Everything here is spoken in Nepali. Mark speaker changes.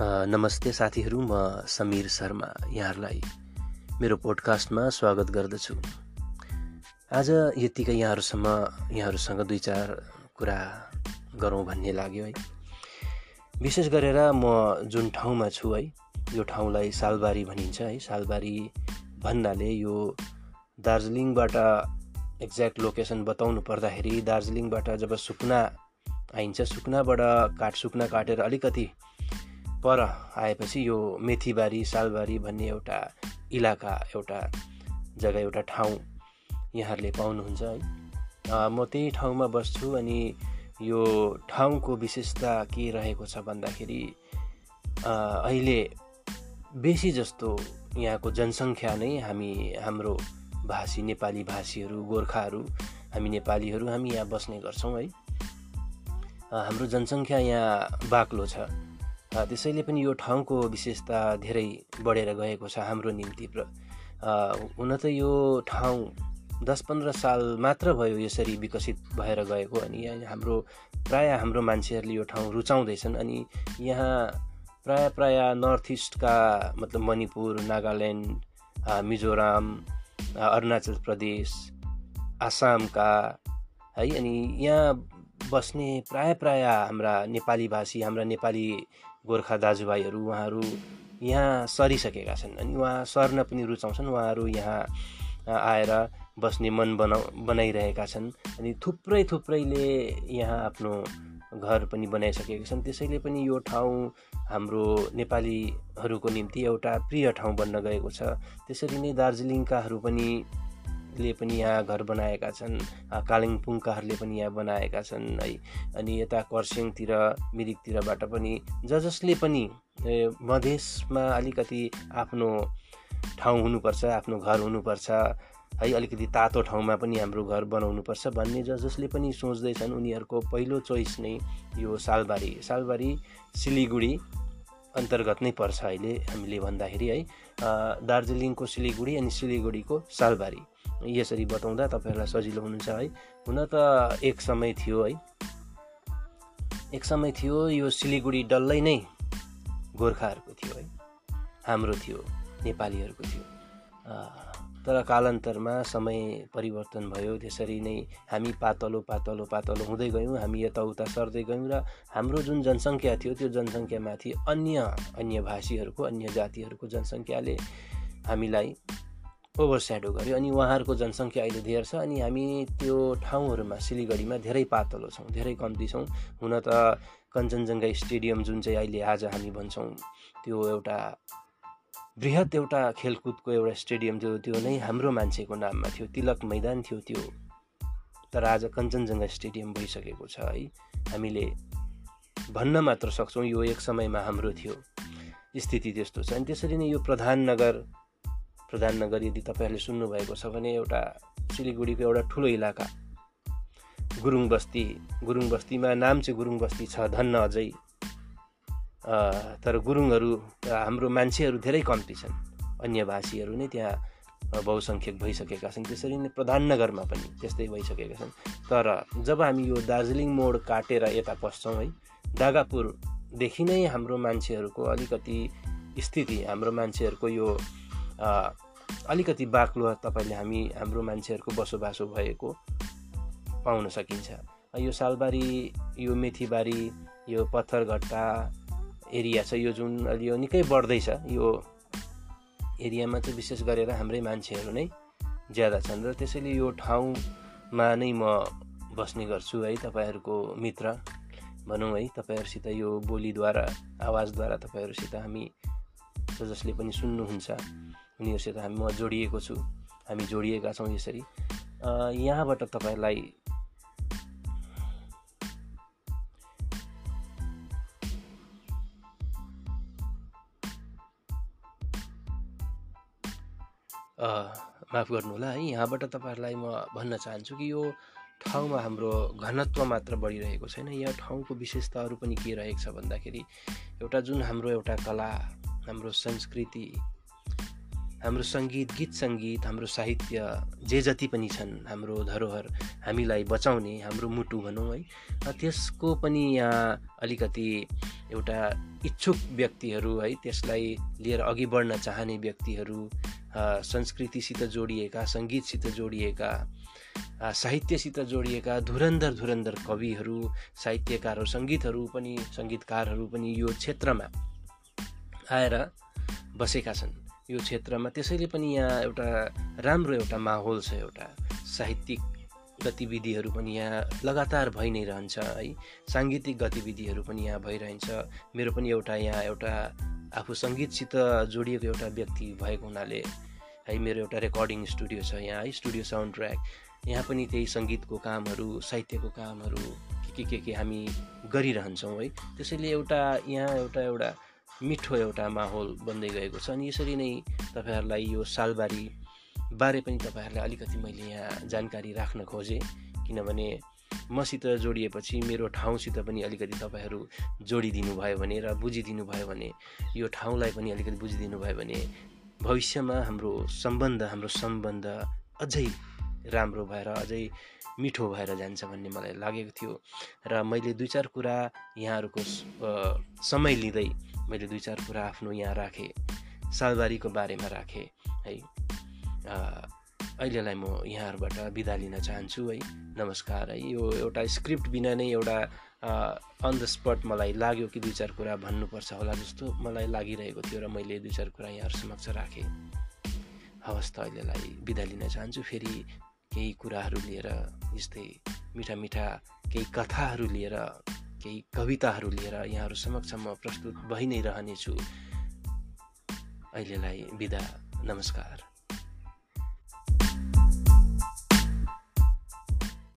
Speaker 1: नमस्ते साथीहरू म समीर शर्मा यहाँहरूलाई मेरो पोडकास्टमा स्वागत गर्दछु। आज यत्तिकै यहाँहरूसम्म यहाँहरूसँग दुई चार कुरा गरौँ भन्ने लाग्यो है। विशेष गरेर म जुन ठाउँमा छु है यो ठाउँलाई सालबारी भनिन्छ है। सालबारी भन्नाले यो दार्जिलिङबाट एक्ज्याक्ट लोकेसन बताउनु पर्दाखेरि दार्जिलिङबाट जब सुकुना आइन्छ सुकुनाबाट काट सुकुना काटेर अलिकति पर आएपछि यो मेथीबारी सालबारी भन्ने एउटा इलाका एउटा जग्गा एउटा ठाउँ यहाँहरूले पाउनुहुन्छ है। म त्यही ठाउँमा बस्छु अनि यो ठाउँको विशेषता के रहेको छ भन्दाखेरि अहिले बेसी जस्तो यहाँको जनसङ्ख्या नै हामी हाम्रो भाषी नेपाली भाषीहरू गोर्खाहरू हामी नेपालीहरू हामी यहाँ बस्ने गर्छौँ है। हाम्रो जनसङ्ख्या यहाँ बाक्लो छ। त्यसैले पनि यो ठाउँको विशेषता धेरै बढेर गएको छ हाम्रो निम्ति हुन त यो ठाउँ दस पन्ध्र साल मात्र भयो यसरी विकसित भएर गएको अनि यहाँ हाम्रो प्रायः हाम्रो मान्छेहरूले यो ठाउँ रुचाउँदैछन् अनि यहाँ प्राय प्राय नर्थ इस्टका मतलब मणिपुर नागाल्यान्ड मिजोराम अरुणाचल प्रदेश आसामका है अनि यहाँ बस्ने प्राय प्राय हाम्रा नेपाली भाषी हाम्रा नेपाली गोर्खा दाजुभाइहरू उहाँहरू यहाँ सरिसकेका छन् अनि उहाँ सर्न पनि रुचाउँछन्। उहाँहरू यहाँ आएर बस्ने मन बनाउ बनाइरहेका छन् अनि थुप्रै थुप्रैले यहाँ आफ्नो घर पनि बनाइसकेका छन्। त्यसैले पनि यो ठाउँ हाम्रो नेपालीहरूको निम्ति एउटा प्रिय ठाउँ बन्न गएको छ। त्यसरी नै दार्जिलिङकाहरू पनि ले पनि यहाँ घर बनाएका छन् कालिम्पोङकाहरूले पनि यहाँ बनाएका छन् है। अनि यता कर्सियङतिर मिरिकतिरबाट पनि ज जसले पनि मधेसमा अलिकति आफ्नो ठाउँ हुनुपर्छ आफ्नो घर हुनुपर्छ है अलिकति तातो ठाउँमा पनि हाम्रो घर बनाउनुपर्छ भन्ने ज जसले पनि सोच्दैछन् उनीहरूको पहिलो चोइस नै यो सालबारी। सालबारी सिलिगुडी अन्तर्गत नै पर्छ अहिले हामीले भन्दाखेरि है। दार्जिलिङको सिलिगुडी अनि सिलिगुडीको सालबारी। यसरी बताउँदा तपाईँहरूलाई सजिलो हुनुहुन्छ है। हुन त एक समय थियो है। एक समय थियो यो सिलिगुडी डल्लै नै गोर्खाहरूको थियो है। हाम्रो थियो नेपालीहरूको थियो। तर कालान्तरमा समय परिवर्तन भयो। त्यसरी नै हामी पातलो पातलो पातलो हुँदै गयौँ। हामी यताउता सर्दै गयौँ र हाम्रो जुन जनसङ्ख्या थियो त्यो जनसङ्ख्यामाथि अन्य अन्य भाषीहरूको अन्य जातिहरूको जनसङ्ख्याले हामीलाई ओभरस्याडो गर्यो अनि उहाँहरूको जनसङ्ख्या अहिले धेर छ अनि हामी त्यो ठाउँहरूमा सिलगढीमा धेरै पातलो छौँ धेरै कम्ती छौँ। हुन त कञ्चनजङ्घा स्टेडियम जुन चाहिँ अहिले आज हामी भन्छौँ त्यो एउटा बृहत एउटा खेलकुदको एउटा स्टेडियम थियो त्यो नै हाम्रो मान्छेको नाममा थियो तिलक मैदान थियो त्यो। तर आज कञ्चनजङ्घा स्टेडियम भइसकेको छ है। हामीले भन्न मात्र सक्छौँ यो एक समयमा हाम्रो थियो। स्थिति त्यस्तो छ। अनि त्यसरी नै यो प्रधान प्रधान नगर यदि तपाईँहरूले सुन्नुभएको छ भने एउटा सिलिगुडीको एउटा ठुलो इलाका। गुरुङ बस्ती। गुरुङ बस्तीमा नाम चाहिँ गुरुङ बस्ती छ धन्न अझै। तर गुरुङहरू हाम्रो मान्छेहरू धेरै कम्ती छन्। अन्य भाषीहरू नै त्यहाँ बहुसङ्ख्यक भइसकेका छन्। त्यसरी नै प्रधान नगरमा पनि त्यस्तै भइसकेका छन्। तर जब हामी यो दार्जिलिङ मोड काटेर यता पस्छौँ है दागापुरदेखि नै हाम्रो मान्छेहरूको अलिकति स्थिति हाम्रो मान्छेहरूको यो अलिकति बाक्लो तपाईँले हामी हाम्रो मान्छेहरूको बसोबासो भएको पाउन सकिन्छ। यो सालबारी यो मेथीबारी यो पत्थरघट्टा एरिया छ यो जुन अलि यो निकै बढ्दैछ यो एरियामा चाहिँ विशेष गरेर हाम्रै मान्छेहरू नै ज्यादा छन् र त्यसैले यो ठाउँमा नै म बस्ने गर्छु है तपाईँहरूको मित्र भनौँ है तपाईँहरूसित यो बोलीद्वारा आवाजद्वारा तपाईँहरूसित हामी जसले पनि सुन्नुहुन्छ। उनीहरूसित हामी म जोडिएको छु। हामी जोडिएका छौँ यसरी। यहाँबाट तपाईँहरूलाई माफ गर्नुहोला है यहाँबाट तपाईँहरूलाई म भन्न चाहन्छु कि यो ठाउँमा हाम्रो घनत्व मात्र बढिरहेको छैन। यहाँ ठाउँको विशेषताहरू पनि के रहेको छ भन्दाखेरि एउटा जुन हाम्रो एउटा कला हाम्रो संस्कृति हाम्रो सङ्गीत गीत सङ्गीत हाम्रो साहित्य जे जति पनि छन् हाम्रो धरोहर हामीलाई बचाउने हाम्रो मुटु भनौँ है। त्यसको पनि यहाँ अलिकति एउटा इच्छुक व्यक्तिहरू है त्यसलाई लिएर अघि बढ्न चाहने व्यक्तिहरू संस्कृतिसित जोडिएका सङ्गीतसित जोडिएका साहित्यसित जोडिएका धुरन्धर धुरन्धर कविहरू साहित्यकारहरू सङ्गीतहरू पनि सङ्गीतकारहरू पनि यो क्षेत्रमा आएर बसेका छन्। यो क्षेत्रमा त्यसैले पनि यहाँ एउटा राम्रो एउटा माहौल छ एउटा साहित्यिक गतिविधिहरू पनि यहाँ लगातार भइ नै रहन्छ है। साङ्गीतिक गतिविधिहरू पनि यहाँ भइरहन्छ। मेरो पनि एउटा यहाँ एउटा आफू सङ्गीतसित जोडिएको एउटा व्यक्ति भएको हुनाले है मेरो एउटा रेकर्डिङ स्टुडियो छ यहाँ है स्टुडियो साउन्ड ट्र्याक यहाँ पनि त्यही सङ्गीतको कामहरू साहित्यको कामहरू के के के हामी गरिरहन्छौँ है। त्यसैले एउटा यहाँ एउटा एउटा मिठो एउटा माहौल बन्दै गएको छ। अनि यसरी नै तपाईँहरूलाई यो सालबारी बारे पनि तपाईँहरूलाई अलिकति मैले यहाँ जानकारी राख्न खोजेँ। किनभने मसित जोडिएपछि मेरो ठाउँसित पनि अलिकति तपाईँहरू जोडिदिनु भयो भने र बुझिदिनु भयो भने यो ठाउँलाई पनि अलिकति बुझिदिनु भयो भने भविष्यमा हाम्रो सम्बन्ध हाम्रो सम्बन्ध अझै राम्रो भएर अझै मिठो भएर जान्छ भन्ने मलाई लागेको थियो। र मैले दुई चार कुरा यहाँहरूको समय लिँदै मैले दुई चार कुरा आफ्नो यहाँ राखेँ सालबारीको बारेमा राखेँ है। अहिलेलाई म यहाँहरूबाट बिदा लिन चाहन्छु है। नमस्कार है। यो एउटा स्क्रिप्ट बिना नै एउटा अन द स्पट मलाई लाग्यो कि दुई चार कुरा भन्नुपर्छ होला जस्तो मलाई लागिरहेको थियो र मैले दुई चार कुरा यहाँहरू समक्ष राखेँ। हवस् त अहिलेलाई बिदा लिन चाहन्छु फेरि केही कुराहरू लिएर यस्तै मिठा मिठा केही कथाहरू लिएर केही कविताहरू लिएर यहाँहरू समक्ष म प्रस्तुत भइ नै रहनेछु। अहिलेलाई बिदा नमस्कार।